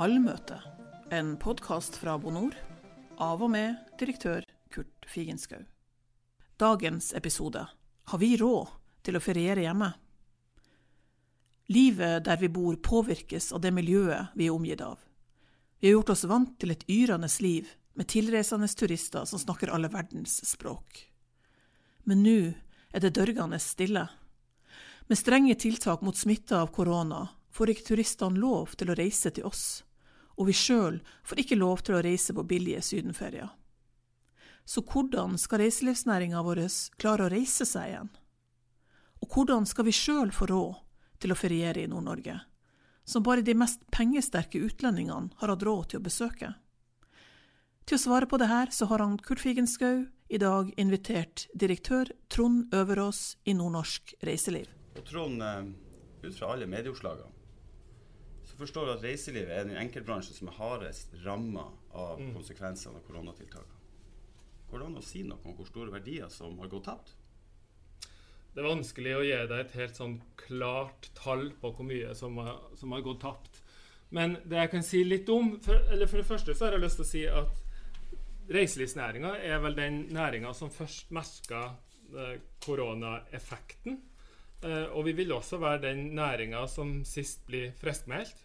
Allmøte, en podkast fra Bonor, av og med direktør Kurt Figenschou. Dagens episode Har vi råd til å feriere hjemme? Livet der vi bor påvirkes av det miljøet vi er omgitt av. Vi har gjort oss vant til et yrende liv med tilreisende turister som snakker alle verdens språk. Men nå er det dørgende stille. Med strenge tiltak mot smitte av korona får ikke turistene lov til å reise til oss, og vi sjøl får ikke lov til å reise på billige sydenferier. Så hvordan skal reiselivsnæringa vår klare å reise seg igjen? Og hvordan skal vi sjøl få råd til å feriere i Nord-Norge, som bare de mest pengesterke utlendingene har hatt råd til å besøke? Til å svare på det her, så har han Kurt Figenschou i dag invitert direktør Trond Øverås i Nordnorsk Reiseliv. Og Trond, eh, ut fra alle medieoppslagene, forstår at reiselivet er den enkeltbransjen som er hardest ramma av mm. konsekvensene av koronatiltakene. Går det an å si noe om hvor store verdier som har gått tapt? Det er vanskelig å gi deg et helt sånn klart tall på hvor mye som har, som har gått tapt. Men det jeg kan si litt om for, eller for det første så har jeg lyst til å si at reiselivsnæringa er vel den næringa som først merka eh, koronaeffekten Uh, og vi vil også være den næringa som sist blir friskmeldt.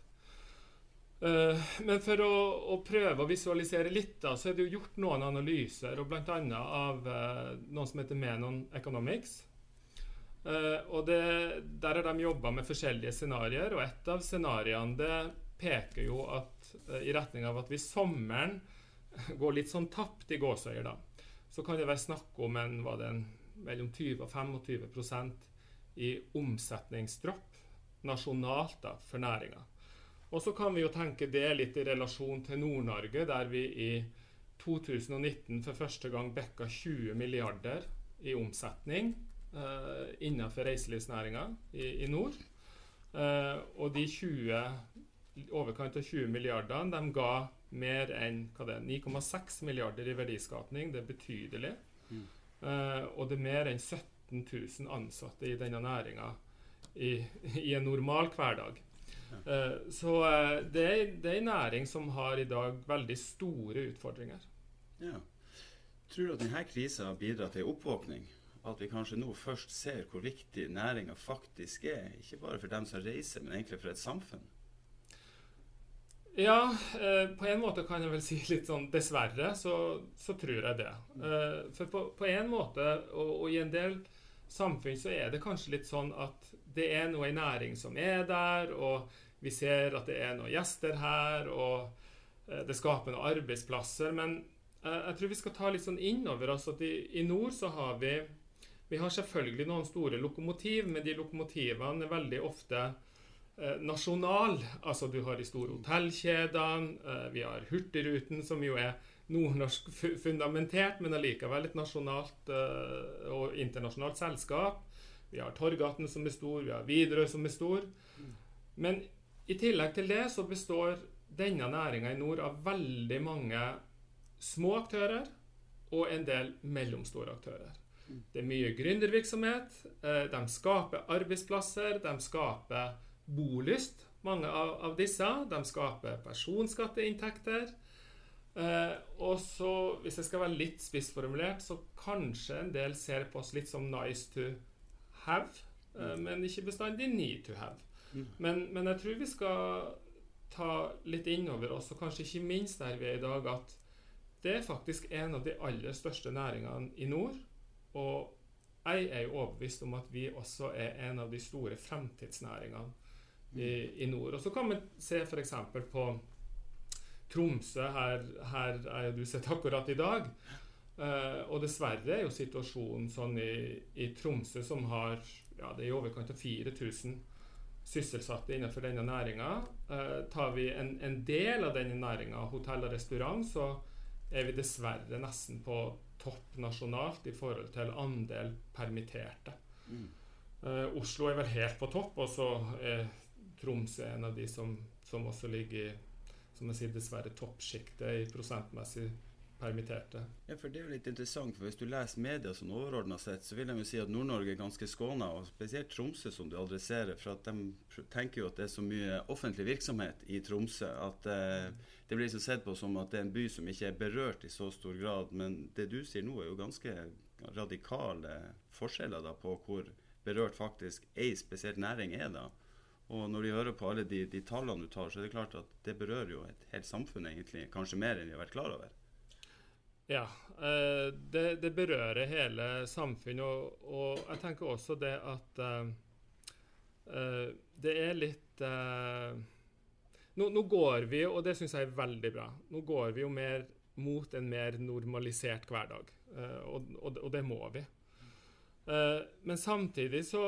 Uh, men for å, å, prøve å visualisere litt, da, så er det jo gjort noen analyser, og bl.a. av uh, noen som heter Menon Economics. og det, Der har de jobba med forskjellige scenarioer, og et av scenarioene peker jo at, i retning av at hvis sommeren går litt sånn tapt i gåsøyer, da, så kan det være snakk om en, var det en, mellom 20 og 25% i omsetningsdropp nasjonalt da, for næringa. Og så kan vi jo tenke det litt i relasjon til Nord-Norge, der vi i 2019 for første gang bekka 20 milliarder i omsetning eh, innenfor reiselivsnæringa i, i, nord. Eh, og de 20, overkant av 20 milliardene de ga mer enn 9,6 milliarder i verdiskapning. Det er betydelig. Mm. Eh, og det er mer enn 17 000 ansatte i denne næringa i, i, en normal hverdag. Uh, så uh, det, er, det er en næring som har i dag veldig store utfordringer. Ja. Tror du at denne krisa har bidratt til oppvåkning? At vi kanskje nå først ser hvor viktig næringa faktisk er? Ikke bare for dem som reiser, men egentlig for et samfunn? Ja, eh, på en måte kan jeg vel si litt sånn dessverre, så, så tror jeg det. Eh, for på, på, en måte, og, og, i en del samfunn, så er det kanskje litt sånn at det er noe i næring som er der, og vi ser at det er noen gjester her, og eh, det skaper noen arbeidsplasser. Men eh, jeg tror vi skal ta litt sånn inn over oss at i, i nord så har vi Vi har selvfølgelig noen store lokomotiv, men de lokomotivene er veldig ofte eh, nasjonal. Altså du har de store hotellkjedene, vi har Hurtigruten, som jo er nordnorsk fundamentert, men allikevel et nasjonalt eh, og internasjonalt selskap. Vi har Torgaten som er stor, vi har Widerøe som er stor. Men i tillegg til det så består denne næringa i nord av veldig mange små aktører og en del mellomstore aktører. Det er mye gründervirksomhet. Eh, de skaper arbeidsplasser, de skaper bolyst, mange av, disse. De skaper personskatteinntekter. Eh, og så, hvis jeg skal være litt spissformulert, så kanskje en del ser på oss litt som nice to have, eh, men ikke bestandig need to have. Mm. Men, men, jeg tror vi skal ta litt inn over oss, og kanskje ikke minst der vi er i dag, at det er faktisk en av de aller største næringene i nord. Og jeg er jo overbevist om at vi også er en av de store fremtidsnæringene i, i nord. Og så kan vi se f.eks. på Tromsø. Her, her er du sett akkurat i dag. Uh, og dessverre er jo situasjonen sånn i, i Tromsø, som har ja, det er i overkant av 4000 sysselsatte innenfor denne næringa. Uh, tar vi en, en, del av denne næringa, hotell og restaurant, så er vi dessverre nesten på topp nasjonalt i forhold til andel permitterte. Mm. Uh, Oslo er vel helt på topp, og så er Troms er en av de som, som også ligger i som jeg sier, dessverre toppsjiktet i prosentmessig permitterte. Ja, for Det er jo litt interessant, for hvis du leser media sånn overordna sett, så vil de jo si at Nord-Norge er ganske skåna, og spesielt Tromsø, som du adresserer. For at de tenker jo at det er så mye offentlig virksomhet i Tromsø at eh, det blir liksom sett på som at det er en by som ikke er berørt i så stor grad. Men det du sier nå, er jo ganske radikale forskjeller da på hvor berørt faktisk ei spesiell næring er. da. Og når de hører på alle de, de, tallene du tar, så er det klart at det berører jo et helt samfunn, egentlig. Kanskje mer enn vi har vært klar over. Ja, eh, det, det, berører hele samfunnet. Og, og, jeg tenker også det at uh, uh, det er litt uh, nå, nå, går vi, og det syns jeg er veldig bra, nå går vi jo mer mot en mer normalisert hverdag. Og, og, og, det må vi. men samtidig så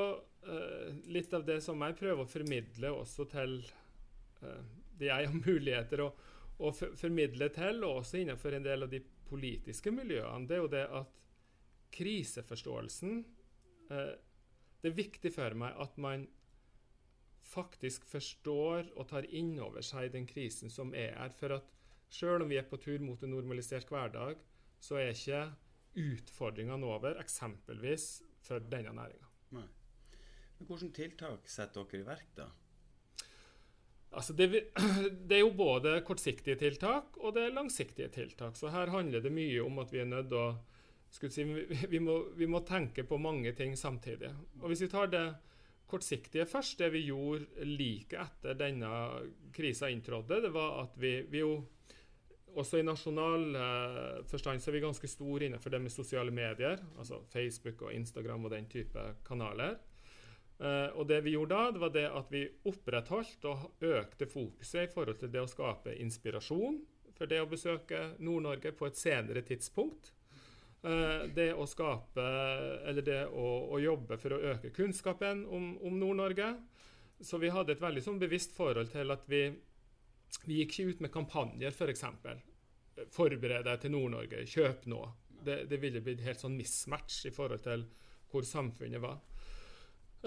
uh, litt av det som jeg prøver å formidle også til uh, det jeg har muligheter å, å formidle til, og også innenfor en del av de politiske miljøene, det er jo det at kriseforståelsen uh, Det er viktig for meg at man faktisk forstår og tar inn over seg den krisen som er her. For at selv om vi er på tur mot en normalisert hverdag, så er ikke utfordringene over, eksempelvis for denne næringa. Men Hvilke tiltak setter dere i verk, da? Altså det, det, er jo både kortsiktige tiltak og det er langsiktige tiltak. Så her handler det mye om at vi er nødt til å si, vi, må, vi, må, tenke på mange ting samtidig. Og Hvis vi tar det kortsiktige først, det vi gjorde like etter denne krisa inntrådte, det var at vi, vi jo også i nasjonal eh, forstand så er vi ganske store innenfor det med sosiale medier, altså Facebook og Instagram og den type kanaler. Uh, og det vi gjorde da, det var det at vi opprettholdt og økte fokuset i forhold til det å skape inspirasjon for det å besøke Nord-Norge på et senere tidspunkt. Uh, det å skape, eller det å, å, jobbe for å øke kunnskapen om, om Nord-Norge. Så vi hadde et veldig sånn bevisst forhold til at vi, vi gikk ikke ut med kampanjer, f.eks. For Forbered deg til Nord-Norge, kjøp nå. Det, det ville blitt helt sånn mismatch i forhold til hvor samfunnet var.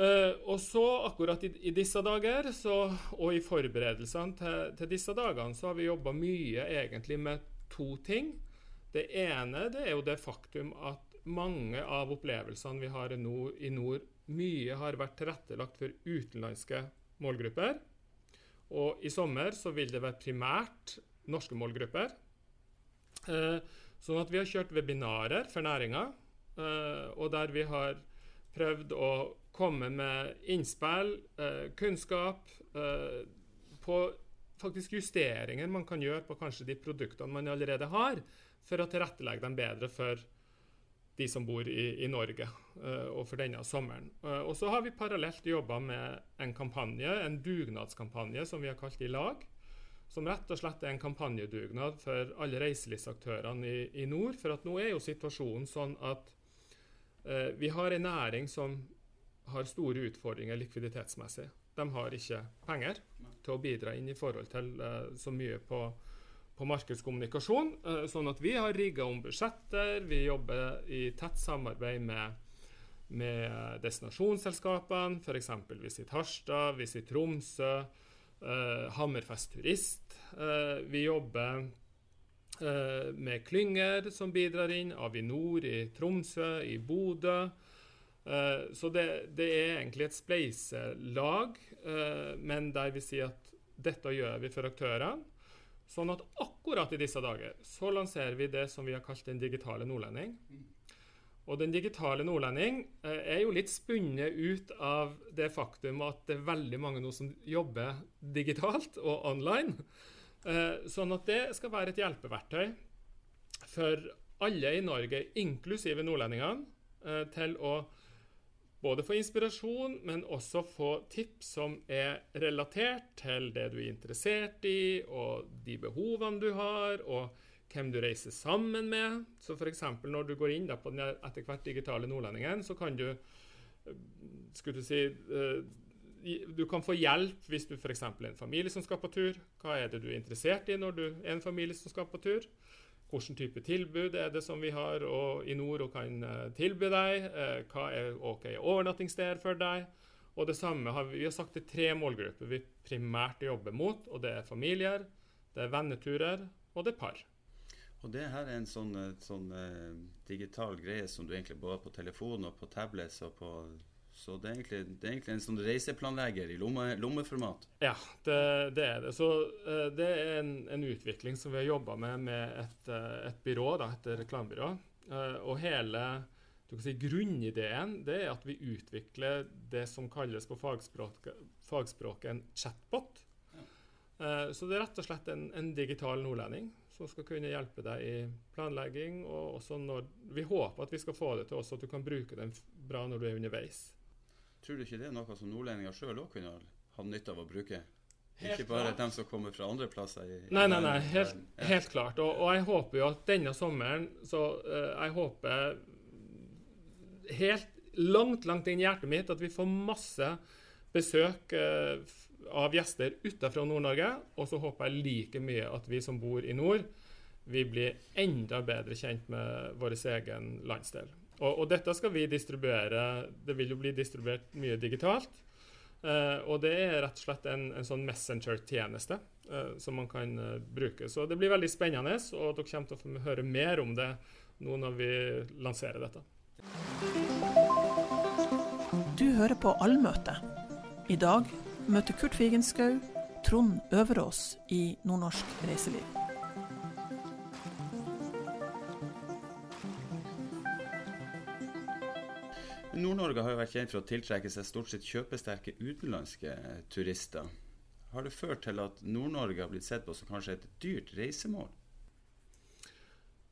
Uh, og så, akkurat i, i disse dager, så, og i forberedelsene til, til, disse dagene, så har vi jobba mye egentlig med to ting. Det ene det er jo det faktum at mange av opplevelsene vi har nord, i nord mye har vært tilrettelagt for utenlandske målgrupper. Og i sommer så vil det være primært norske målgrupper. Uh, sånn at vi har kjørt webinarer for næringa, uh, og der vi har prøvd å komme med innspill, eh, kunnskap eh, på faktisk justeringer man kan gjøre på kanskje de produktene man allerede har, for å tilrettelegge dem bedre for de som bor i, i Norge, uh, og for denne sommeren. Og så har vi parallelt jobba med en kampanje, en dugnadskampanje som vi har kalt I lag. Som rett og slett er en kampanjedugnad for alle reiselivsaktørene i, i, nord. For at nå er jo situasjonen sånn at vi har en næring som har store utfordringer likviditetsmessig. De har ikke penger til å bidra inn i forhold til uh, så mye på, på markedskommunikasjon. Uh, sånn at vi har rigga om budsjetter, vi jobber i tett samarbeid med, med destinasjonsselskapene, f.eks. Visit Harstad, Visit Tromsø, uh, Hammerfest Turist. vi jobber med klynger som bidrar inn. Avinor i Tromsø, i Bodø. Uh, så det, det, er egentlig et spleiselag, uh, men der vi sier at dette gjør vi for aktørene. Sånn at akkurat i disse dager så lanserer vi det som vi har kalt Den digitale nordlending. Og Den digitale nordlending uh, er jo litt spunnet ut av det faktum at det er veldig mange nå som jobber digitalt og online. sånn at det skal være et hjelpeverktøy for alle i Norge, inklusive nordlendingene, til å både få inspirasjon, men også få tips som er relatert til det du er interessert i, og de behovene du har, og hvem du reiser sammen med. Så f.eks. når du går inn på den etter hvert digitale Nordlendingen, så kan du skulle du si eh, du kan få hjelp hvis du f.eks. er en familie som skal på tur. Hva er det du er interessert i når du er en familie som skal på tur? Hvilken type tilbud er det som vi har i nord og kan uh, tilby deg? Uh, hva er ok overnattingssted for deg? Og det samme har vi, vi har sagt er tre målgrupper vi primært jobber mot. og Det er familier, det er venneturer og det er par. Og det her er en sånn, eh, sånn digital greie som du egentlig både på telefon og på tablets og på så det er, egentlig, det er egentlig en sånn reiseplanlegger i lomme, lommeformat? Ja, det, det, er det. Så uh, det er en, en, utvikling som vi har jobba med med et, uh, et byrå, da, et reklamebyrå. Uh, og hele si, grunnideen det er at vi utvikler det som kalles på fagspråket en chatbot. Så det er rett og slett en, en digital nordlending som skal kunne hjelpe deg i planlegging. Og også når Vi håper at vi skal få det til også at du kan bruke den bra når du er underveis. Tror du ikke det er noe som nordlendinger sjøl òg kunne ha nytte av å bruke? Helt ikke bare klart. dem som kommer fra andre plasser? I, nei, nei, nei. Helt, helt klart. Og, og, jeg håper jo at denne sommeren så uh, Jeg håper helt langt, langt inn i hjertet mitt at vi får masse besøk uh, av gjester utenfra Nord-Norge. Og så håper jeg like mye at vi som bor i nord, vi blir enda bedre kjent med vår egen landsdel. Og, og, dette skal vi distribuere. Det vil jo bli distribuert mye digitalt. Uh, og det er rett og slett en, en sånn Messenger-tjeneste uh, som man kan uh, bruke. Så det blir veldig spennende, og dere kommer til å få høre mer om det nå når vi lanserer dette. Du hører på Allmøte. I dag møter Kurt Figenschou Trond Øverås i Nordnorsk Reiseliv. Nord-Norge har jo vært kjent for å tiltrekke seg stort sett kjøpesterke utenlandske turister. Har det ført til at Nord-Norge har blitt sett på som kanskje et dyrt reisemål?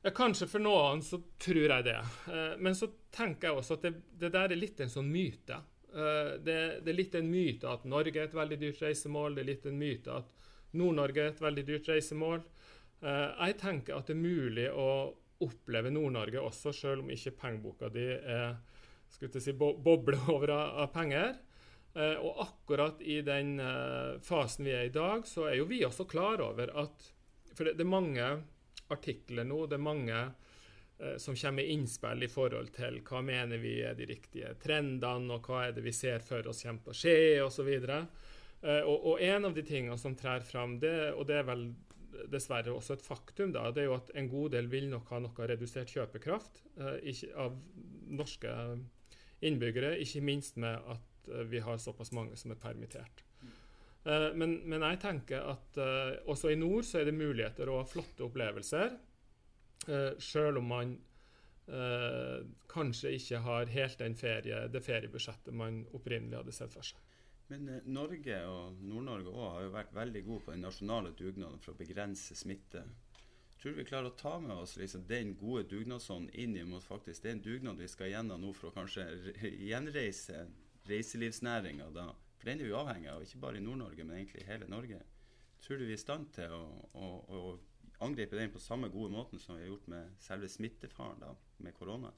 Ja, kanskje for noen så tror jeg det. Eh, men så tenker jeg også at det, det der er litt en sånn myte. Eh, det, det, er litt en myte at Norge er et veldig dyrt reisemål. Det er litt en myte at Nord-Norge er et veldig dyrt reisemål. Eh, jeg tenker at det er mulig å oppleve Nord-Norge også, selv om ikke pengeboka di er skulle si, bo boble over av, av penger. Eh, og akkurat i den eh, fasen vi er i dag, så er jo vi også klar over at For det, det er mange artikler nå, det er mange eh, som kommer med innspill i forhold til hva mener vi er de riktige trendene, og hva er det vi ser for oss kommer til å skje, osv. Eh, og, og en av de tingene som trer fram, det, og det er vel dessverre også et faktum, da, det er jo at en god del vil nok ha noe redusert kjøpekraft eh, av norske innbyggere, ikke minst med at uh, vi har såpass mange som er permittert. Uh, men, men, jeg tenker at uh, også i nord så er det muligheter og flotte opplevelser, selv om man kanskje ikke har helt ferie, det feriebudsjettet man opprinnelig hadde sett for seg. Men Norge og Nord-Norge har jo vært veldig gode på den nasjonale dugnaden for å begrense smitte tror vi klarer å ta med oss liksom, den gode dugnadsånden inn mot faktisk er dugnad vi skal gjennom nå for å kanskje gjenreise reiselivsnæringa da. For den er vi avhengig av, ikke bare i Nord-Norge, men egentlig i hele Norge. Tror du vi er i stand til å, å, å angripe den på samme gode måten som vi har gjort med selve smittefaren da, med korona?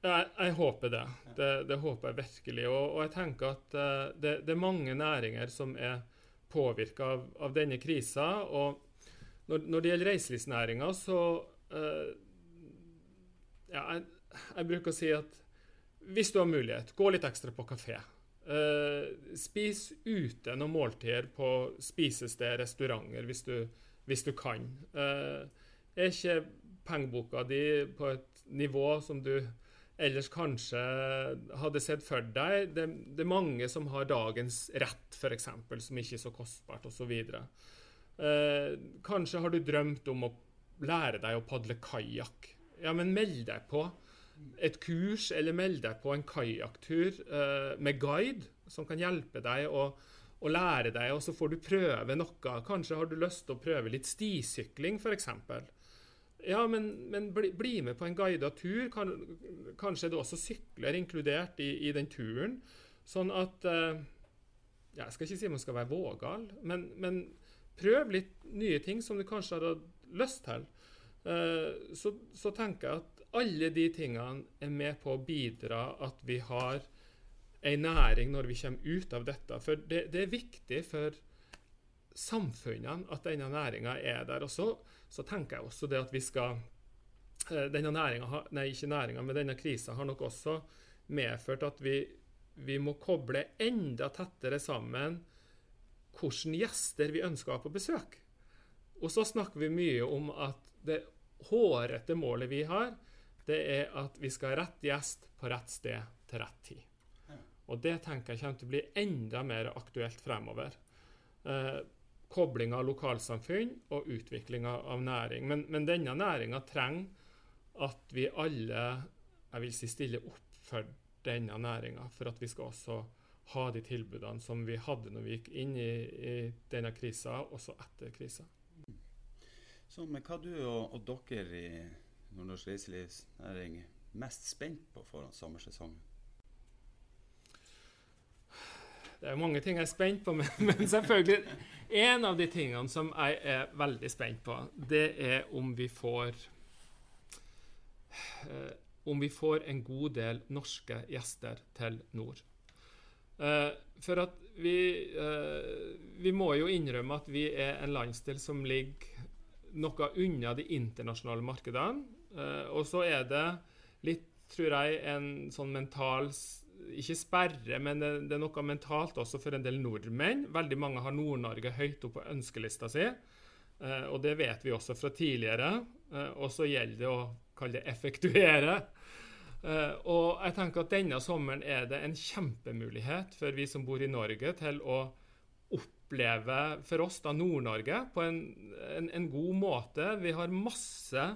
Jeg, jeg, håper det. det. det. håper jeg virkelig. Og, og jeg tenker at uh, det, det, er mange næringer som er påvirka av, av, denne krisa. og når, når det gjelder reiselivsnæringa, så uh, ja, jeg, jeg, bruker å si at hvis du har mulighet, gå litt ekstra på kafé. Uh, spis ute noen måltider på spisested, restauranter, hvis du, hvis du kan. Uh, er ikke pengeboka di på et nivå som du ellers kanskje hadde sett for deg? Det, det er mange som har dagens rett, f.eks., som ikke er så kostbart, osv. Eh, kanskje har du drømt om å lære deg å padle kajakk. Ja, men meld deg på et kurs, eller meld deg på en kajakktur eh, med guide, som kan hjelpe deg å, å, lære deg, og så får du prøve noe. Kanskje har du lyst til å prøve litt stisykling, f.eks. Ja, men, men bli, bli, med på en guida tur. Kan, kanskje det også sykler inkludert i, i den turen. Sånn at eh, Jeg skal ikke si man skal være vågal, men, men prøv litt nye ting som du kanskje har hatt lyst til. Uh, så, så, tenker jeg at alle de tingene er med på å bidra at vi har ei næring når vi kommer ut av dette. For det, det er viktig for samfunnene at denne næringa er der. Og så, tenker jeg også det at vi skal uh, Denne næringa, nei, ikke næringa, men denne krisa har nok også medført at vi, vi må koble enda tettere sammen hvilke gjester vi ønsker å ha på besøk. Og så snakker vi mye om at det hårete målet vi har, det er at vi skal ha rett gjest på rett sted til rett tid. Og det tenker jeg kommer til å bli enda mer aktuelt fremover. Eh, Kobling av lokalsamfunn og utviklinga av næring. Men, men denne næringa trenger at vi alle jeg vil si, stiller opp for denne næringa, for at vi skal også ha de tilbudene som vi hadde når vi gikk inn i, i denne krisa, også etter krisa. Så, men hva du og, og dere i Nordnorsk reiselivsnæring mest spent på foran sommersesongen? Det er mange ting jeg er spent på, men, men selvfølgelig En av de tingene som jeg er veldig spent på, det er om vi får eh, Om vi får en god del norske gjester til nord. Eh, for at vi eh, Vi må jo innrømme at vi er en landsdel som ligger noe unna de internasjonale markedene. Eh, og så er det litt, tror jeg, en sånn mental ikke sperre, men det, det, er noe mentalt også for en del nordmenn. Veldig mange har Nord-Norge høyt opp på ønskelista si. Og det vet vi også fra tidligere. Og så gjelder det å kalle det effektuere. Eh, og jeg tenker at denne sommeren er det en kjempemulighet for vi som bor i Norge, til å oppleve for oss da Nord-Norge på en, en, en god måte. Vi har masse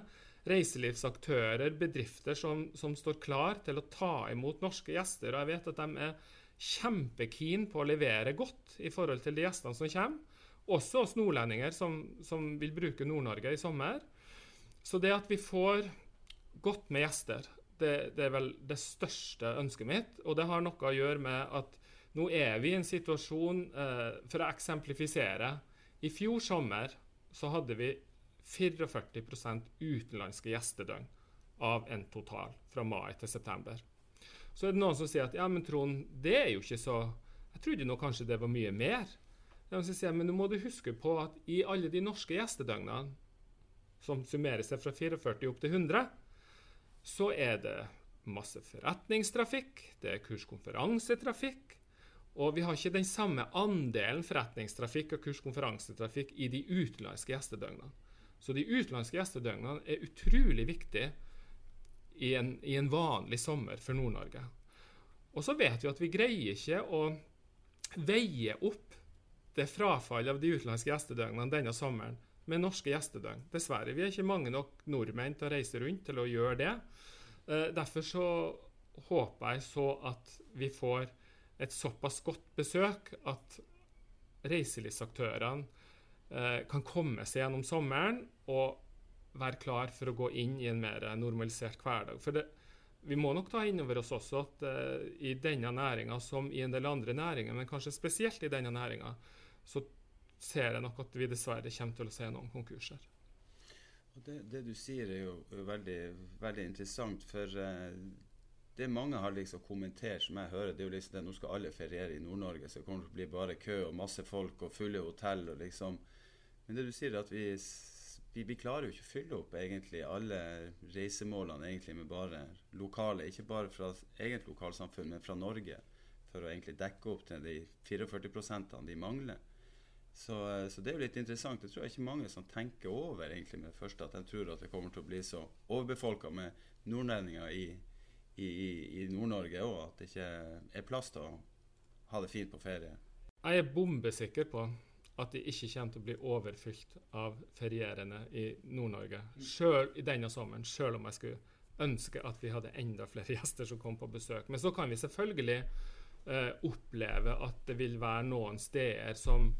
reiselivsaktører, bedrifter som, som, står klar til å ta imot norske gjester. Og jeg vet at de er kjempekeen på å levere godt i forhold til de gjestene som kommer. Også oss nordlendinger som, som vil bruke Nord-Norge i sommer. Så det at vi får godt med gjester, det, det, er vel det største ønsket mitt. Og det har noe å gjøre med at nå er vi i en situasjon eh, For å eksemplifisere. I fjor sommer så hadde vi 44% utenlandske gjestedøgn av en total fra mai til september. Så er det noen som sier at ja, men Trond, det er jo ikke så Jeg trodde nå kanskje det var mye mer. Sier, men nå må du huske på at i alle de norske gjestedøgnene, som summerer seg fra 44 opp til 100, så er det masse forretningstrafikk, det er kurskonferansetrafikk, og vi har ikke den samme andelen forretningstrafikk og kurskonferansetrafikk i de utenlandske gjestedøgnene. Så de utenlandske gjestedøgnene er utrolig viktige i en, i en vanlig sommer for Nord-Norge. Og så vet vi at vi greier ikke å veie opp det frafallet av de utenlandske gjestedøgnene denne sommeren med norske gjestedøgn. Dessverre. Vi er ikke mange nok nordmenn til å reise rundt til å gjøre det. Eh, derfor så håper jeg så at vi får et såpass godt besøk at reiselivsaktørene eh, kan komme seg gjennom sommeren og være klar for å gå inn i en mer normalisert hverdag. For det, vi må nok ta inn over oss også at uh, i denne næringa, som i en del andre næringer, men kanskje spesielt i denne næringa, så ser jeg nok at vi dessverre kommer til å se noen konkurser. Det, det, du sier er jo veldig, veldig interessant, for uh, det mange har liksom kommentert, som jeg hører, det er jo liksom det nå skal alle feriere i Nord-Norge, så det kommer til å bli bare kø og masse folk og fulle hotell og liksom Men det du sier, er at vi vi, vi, klarer jo ikke å fylle opp egentlig alle reisemålene egentlig med bare lokale, ikke bare fra eget lokalsamfunn, men fra Norge, for å egentlig dekke opp til de 44% de mangler. Så, så, det er jo litt interessant. Det tror jeg ikke mange som tenker over egentlig med det første, at de tror at det kommer til å bli så overbefolka med nordlendinger i, i, i Nord-Norge òg, at det ikke er plass til å ha det fint på ferie. Jeg er bombesikker på at de ikke kommer til å bli overfylt av ferierende i Nord-Norge i denne sommeren, sjøl om jeg skulle ønske at vi hadde enda flere gjester som kom på besøk. Men så kan vi selvfølgelig eh, oppleve at det vil være noen steder som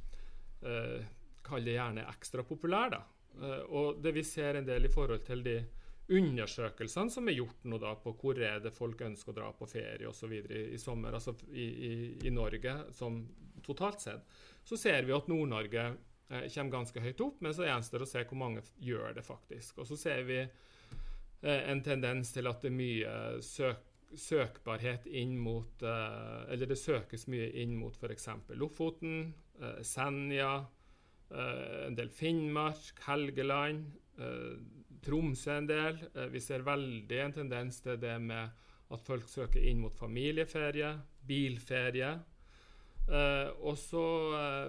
eh, kaller det gjerne ekstra populære. Eh, og det vi ser en del i forhold til de undersøkelsene som er gjort nå da på hvor er det folk ønsker å dra på ferie osv. I, i sommer, altså i, i, i Norge som totalt sett, så ser vi at Nord-Norge eh, kommer ganske høyt opp, men så gjenstår det å se hvor mange gjør det faktisk. Og så ser vi eh, en tendens til at det er mye søk, søkbarhet inn mot eh, Eller det søkes mye inn mot f.eks. Lofoten, eh, Senja, eh, en del Finnmark, Helgeland, Tromsø en del. vi ser veldig en tendens til det med at folk søker inn mot familieferie, bilferie. Og så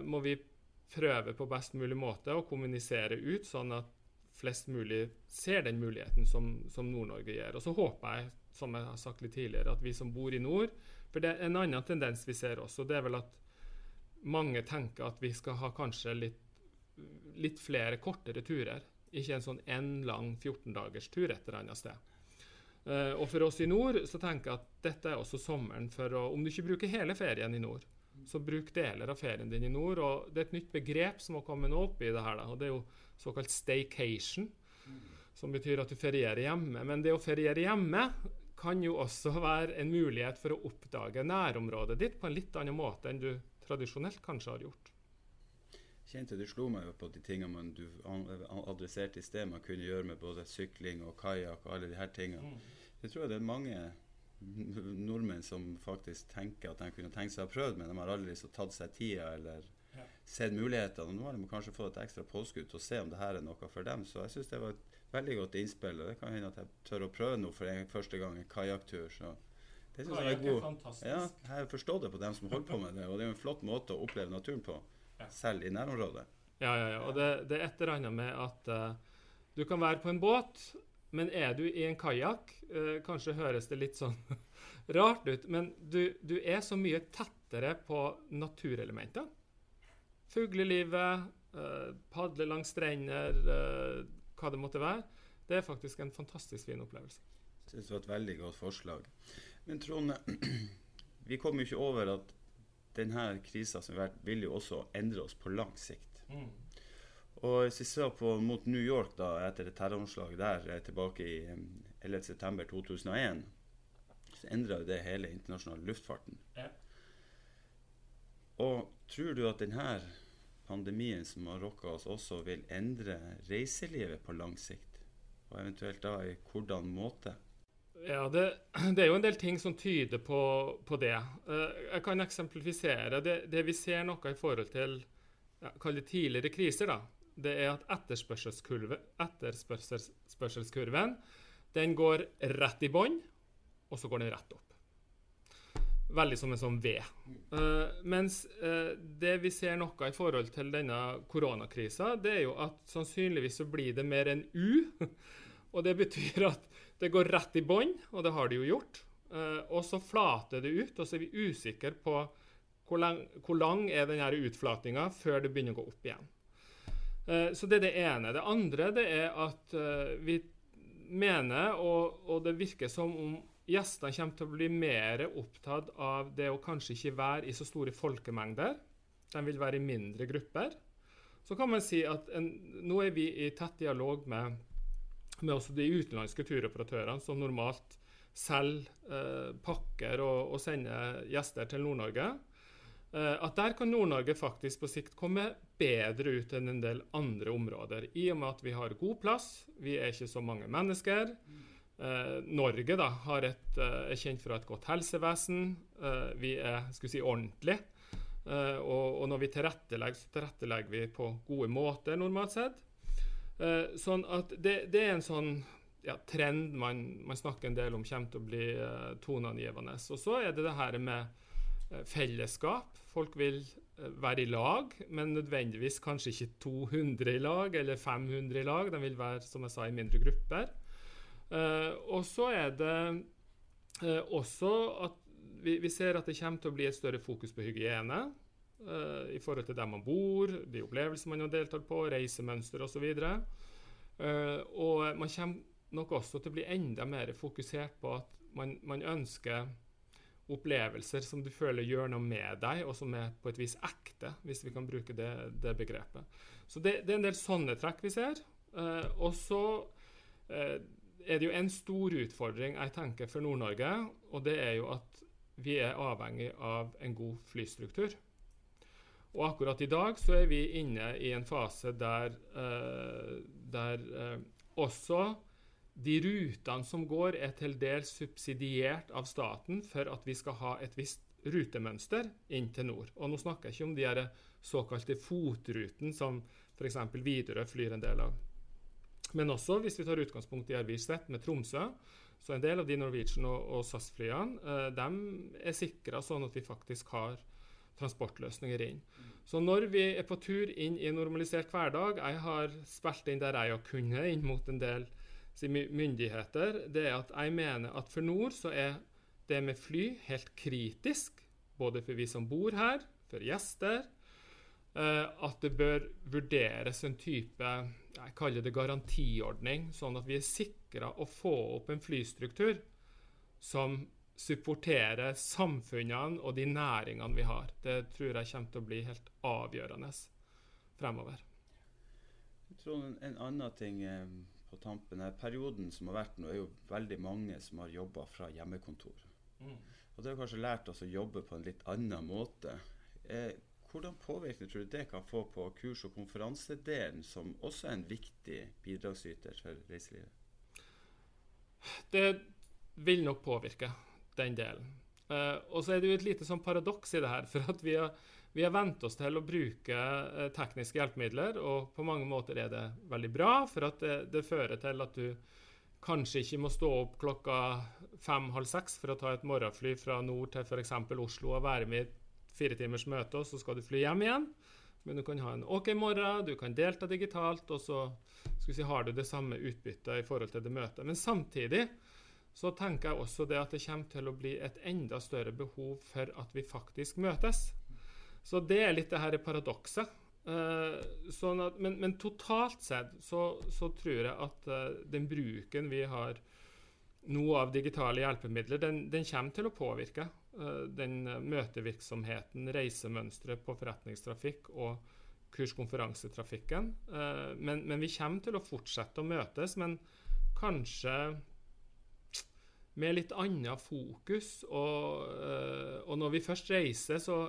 må vi prøve på best mulig måte å kommunisere ut, sånn at flest mulig ser den muligheten som, som Nord-Norge gjør. Og så håper jeg, som jeg har sagt litt tidligere, at vi som bor i nord For det er en annen tendens vi ser også, det er vel at mange tenker at vi skal ha kanskje litt, litt flere kortere turer. Ikke en sånn en lang 14-dagers tur et eller annet sted. Uh, og for oss i nord så tenker jeg at dette er også sommeren for å Om du ikke bruker hele ferien i nord, så bruk deler av ferien din i nord. og Det er et nytt begrep som har kommet opp i det her. Og Det er jo såkalt staycation, som betyr at du ferierer hjemme. Men det å feriere hjemme kan jo også være en mulighet for å oppdage nærområdet ditt på en litt annen måte enn du tradisjonelt kanskje har gjort. Kjente Det slo meg jo på de tingene man du adresserte i sted, man kunne gjøre med både sykling og kajakk og alle de her tingene. Mm. Jeg tror det er mange nordmenn som faktisk tenker at de kunne tenkt seg å prøve, men de har aldri så tatt seg tida eller sett mulighetene. Nå har de kanskje fått et ekstra påskudd til å se om det her er noe for dem. Så jeg syns det var et veldig godt innspill. Og det kan hende at jeg tør å prøve noe for en, første gang, en kajakktur. Så det syns jeg er god. fantastisk. Ja, jeg har forstått det på dem som holder på med det, og det er jo en flott måte å oppleve naturen på, ja. selv i nærområdet. Ja, ja, ja. Og det, det er et eller annet med at uh, du kan være på en båt men er du i en kajakk, uh, kanskje høres det litt sånn rart ut, men du, du, er så mye tettere på naturelementer. Fuglelivet, uh, padle langs strender, hva det måtte være. Det er faktisk en fantastisk fin opplevelse. Jeg synes det var et veldig godt forslag. Men Trond, vi kommer jo ikke over at denne krisa som har vært, vil jo også endre oss på lang sikt. Mm. Og hvis vi ser på mot New York da, etter et terroranslag der eh, tilbake i 11.9.2001, så endra det hele internasjonale luftfarten. Ja. Og tror du at denne pandemien som har rokka oss, også vil endre reiselivet på lang sikt? Og eventuelt da i hvordan måte? Ja, det, det, er jo en del ting som tyder på, på det. Uh, jeg kan eksemplifisere. Det, det, vi ser noe i forhold til tidligere kriser, da, det er at etterspørselskurven den går rett i bånn, og så går den rett opp. Veldig som en sånn V. Uh, mens uh, det vi ser noe i forhold til denne koronakrisa, det er jo at sannsynligvis så blir det mer enn U. og det betyr at det går rett i bånn, og det har det jo gjort. Uh, og så flater det ut, og så er vi usikre på hvor lang, hvor lang er denne utflatinga før det begynner å gå opp igjen. Så det er det ene. Det andre det er at vi mener, og, og det virker som om gjestene kommer til å bli mer opptatt av det å kanskje ikke være i så store folkemengder. De vil være i mindre grupper. Så kan man si at en, nå er vi i tett dialog med, med også de utenlandske turoperatørene som normalt selger eh, pakker og, og, sender gjester til Nord-Norge. Eh, at der kan Nord-Norge faktisk på sikt komme bedre ut enn en del andre områder. I og med at vi har god plass, vi er ikke så mange mennesker. Eh, Norge da, et, eh, er kjent for å ha et godt helsevesen. Eh, vi er skal si, ordentlige. Eh, og, når vi tilrettelegger, så tilrettelegger vi på gode måter, normalt sett. Eh, sånn at det, det, er en sånn ja, trend man, man, snakker en del om kommer til å bli toneangivende. Og så er det det her med Eh, fellesskap. Folk vil eh, være i lag, men nødvendigvis kanskje ikke 200 i lag eller 500 i lag. De vil være som jeg sa, i mindre grupper. Uh, og så er det uh, også at vi, vi, ser at det kommer til å bli et større fokus på hygiene. Uh, I forhold til der man bor, de opplevelser man har deltatt på, reisemønster osv. Uh, og man kommer nok også til å bli enda mer fokusert på at man, man ønsker opplevelser som du føler gjør noe med deg, og som er på et vis ekte, hvis vi kan bruke det, det begrepet. Så det, det, er en del sånne trekk vi ser. Uh, og så uh, er det jo en stor utfordring jeg tenker for Nord-Norge, og det er jo at vi er avhengig av en god flystruktur. Og akkurat i dag så er vi inne i en fase der, uh, der også de rutene som går, er til dels subsidiert av staten for at vi skal ha et visst rutemønster inn til nord. Og nå snakker jeg ikke om de såkalte fotruten som f.eks. Widerøe flyr en del av. Men også, hvis vi tar utgangspunkt i Arvirsvet med Tromsø, så en del av de Norwegian og, og SAS-flyene eh, er sikra sånn at vi faktisk har transportløsninger inn. Så når vi er på tur inn i en normalisert hverdag Jeg har spilt inn der jeg har kunnet inn mot en del myndigheter. Det er at jeg mener at for nord så er det med fly helt kritisk. Både for vi som bor her, for gjester. Eh, at det bør vurderes en type jeg kaller det garantiordning, sånn at vi er sikra å få opp en flystruktur som supporterer samfunnene og de næringene vi har. Det tror jeg kommer til å bli helt avgjørende fremover. Jeg tror en, en annen ting eh, på tampen er Perioden som har vært nå, er jo veldig mange som har jobba fra hjemmekontor. Mm. Og det har kanskje lært oss å jobbe på en litt annen måte. Eh, hvordan påvirkning tror du det kan få på kurs- og konferansedelen, som også er en viktig bidragsyter for reiselivet? Det vil nok påvirke den delen. Uh, og så er det jo et lite sånn paradoks i det her. For at vi har, vi har vent oss til å bruke uh, tekniske hjelpemidler, og på mange måter er det veldig bra, for at det, det fører til at du kanskje ikke må stå opp klokka fem-halv seks for å ta et morgenfly fra nord til f.eks. Oslo og være med fire timers møte, og så skal du fly hjem igjen. Men du kan ha en OK morgen, du kan delta digitalt, og så si, har du det samme utbyttet i forhold til det møtet. Men samtidig så tenker jeg også det at det kommer til å bli et enda større behov for at vi faktisk møtes. Så det er litt det her paradokset. Uh, sånn at, men, men, totalt sett så, så, tror jeg at uh, den bruken vi har nå av digitale hjelpemidler, den, den kommer til å påvirke den møtevirksomheten, reisemønsteret på forretningstrafikk og kurskonferansetrafikken. Men, men, vi kommer til å fortsette å møtes, men kanskje med litt annet fokus. Og, eh, og, når vi først reiser, så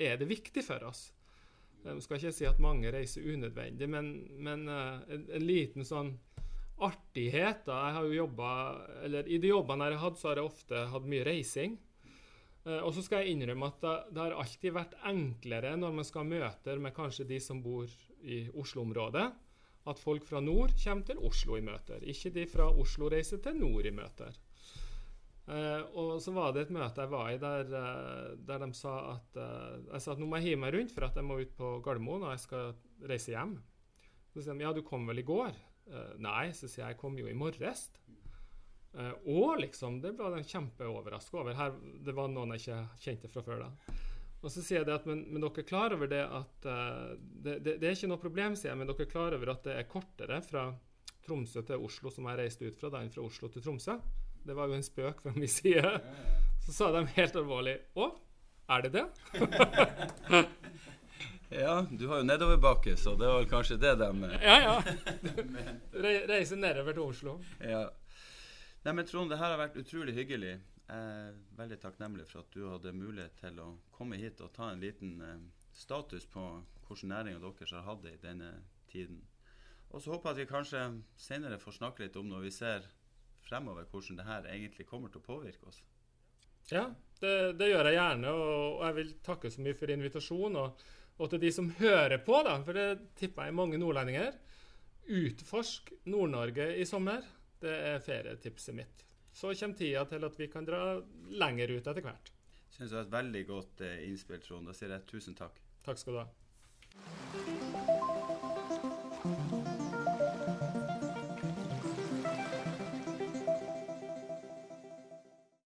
er det viktig for oss. Jeg skal ikke si at mange reiser unødvendig, men, men en, en, liten sånn artighet da. Jeg har jo jobbet, eller I de jobbene jeg har hatt, så har jeg ofte hatt mye reising. Uh, og så skal jeg innrømme at det, har alltid vært enklere når man skal ha møter med kanskje de som bor i Oslo-området, at folk fra nord kommer til Oslo i møter. Ikke de fra Oslo reiser til nord i møter. Uh, og så var det et møte jeg var i der, uh, der de sa at Jeg sa at nå må jeg hive meg rundt for at jeg må ut på Gardermoen og jeg skal reise hjem. Så sier de ja, du kom vel i går? nei, så sier jeg jeg kom jo i morges. Og liksom, det ble de kjempeoverraska over. Her, det var noen jeg ikke kjente fra før da. Og så sier jeg det at men, men dere er klar over det at det, det, det, er ikke noe problem, sier jeg, men dere er klar over at det er kortere fra Tromsø til Oslo som jeg reiste ut fra, da enn fra Oslo til Tromsø? Det var jo en spøk fra min side. Så sa de helt alvorlig Å, er det det? ja, du har jo nedoverbakke, så det var kanskje det de Ja, ja. Reise nedover til Oslo. Ja. Nei, men Trond, det her har vært utrolig hyggelig. Jeg er veldig takknemlig for at du hadde mulighet til å komme hit og ta en liten eh, status på hvordan næringa deres har hatt det i denne tiden. Og så håper jeg at vi kanskje senere får snakke litt om når vi ser fremover hvordan det her egentlig kommer til å påvirke oss. Ja, det, det gjør jeg gjerne, og, og, jeg vil takke så mye for invitasjonen. Og, og, til de som hører på, da, for det tipper jeg er mange nordlendinger. Utforsk Nord-Norge i sommer. Det er ferietipset mitt. Så kommer tida til at vi kan dra lenger ut etter hvert. Synes det var et veldig godt eh, innspill, Trond. Da sier jeg tusen takk. Takk skal du ha.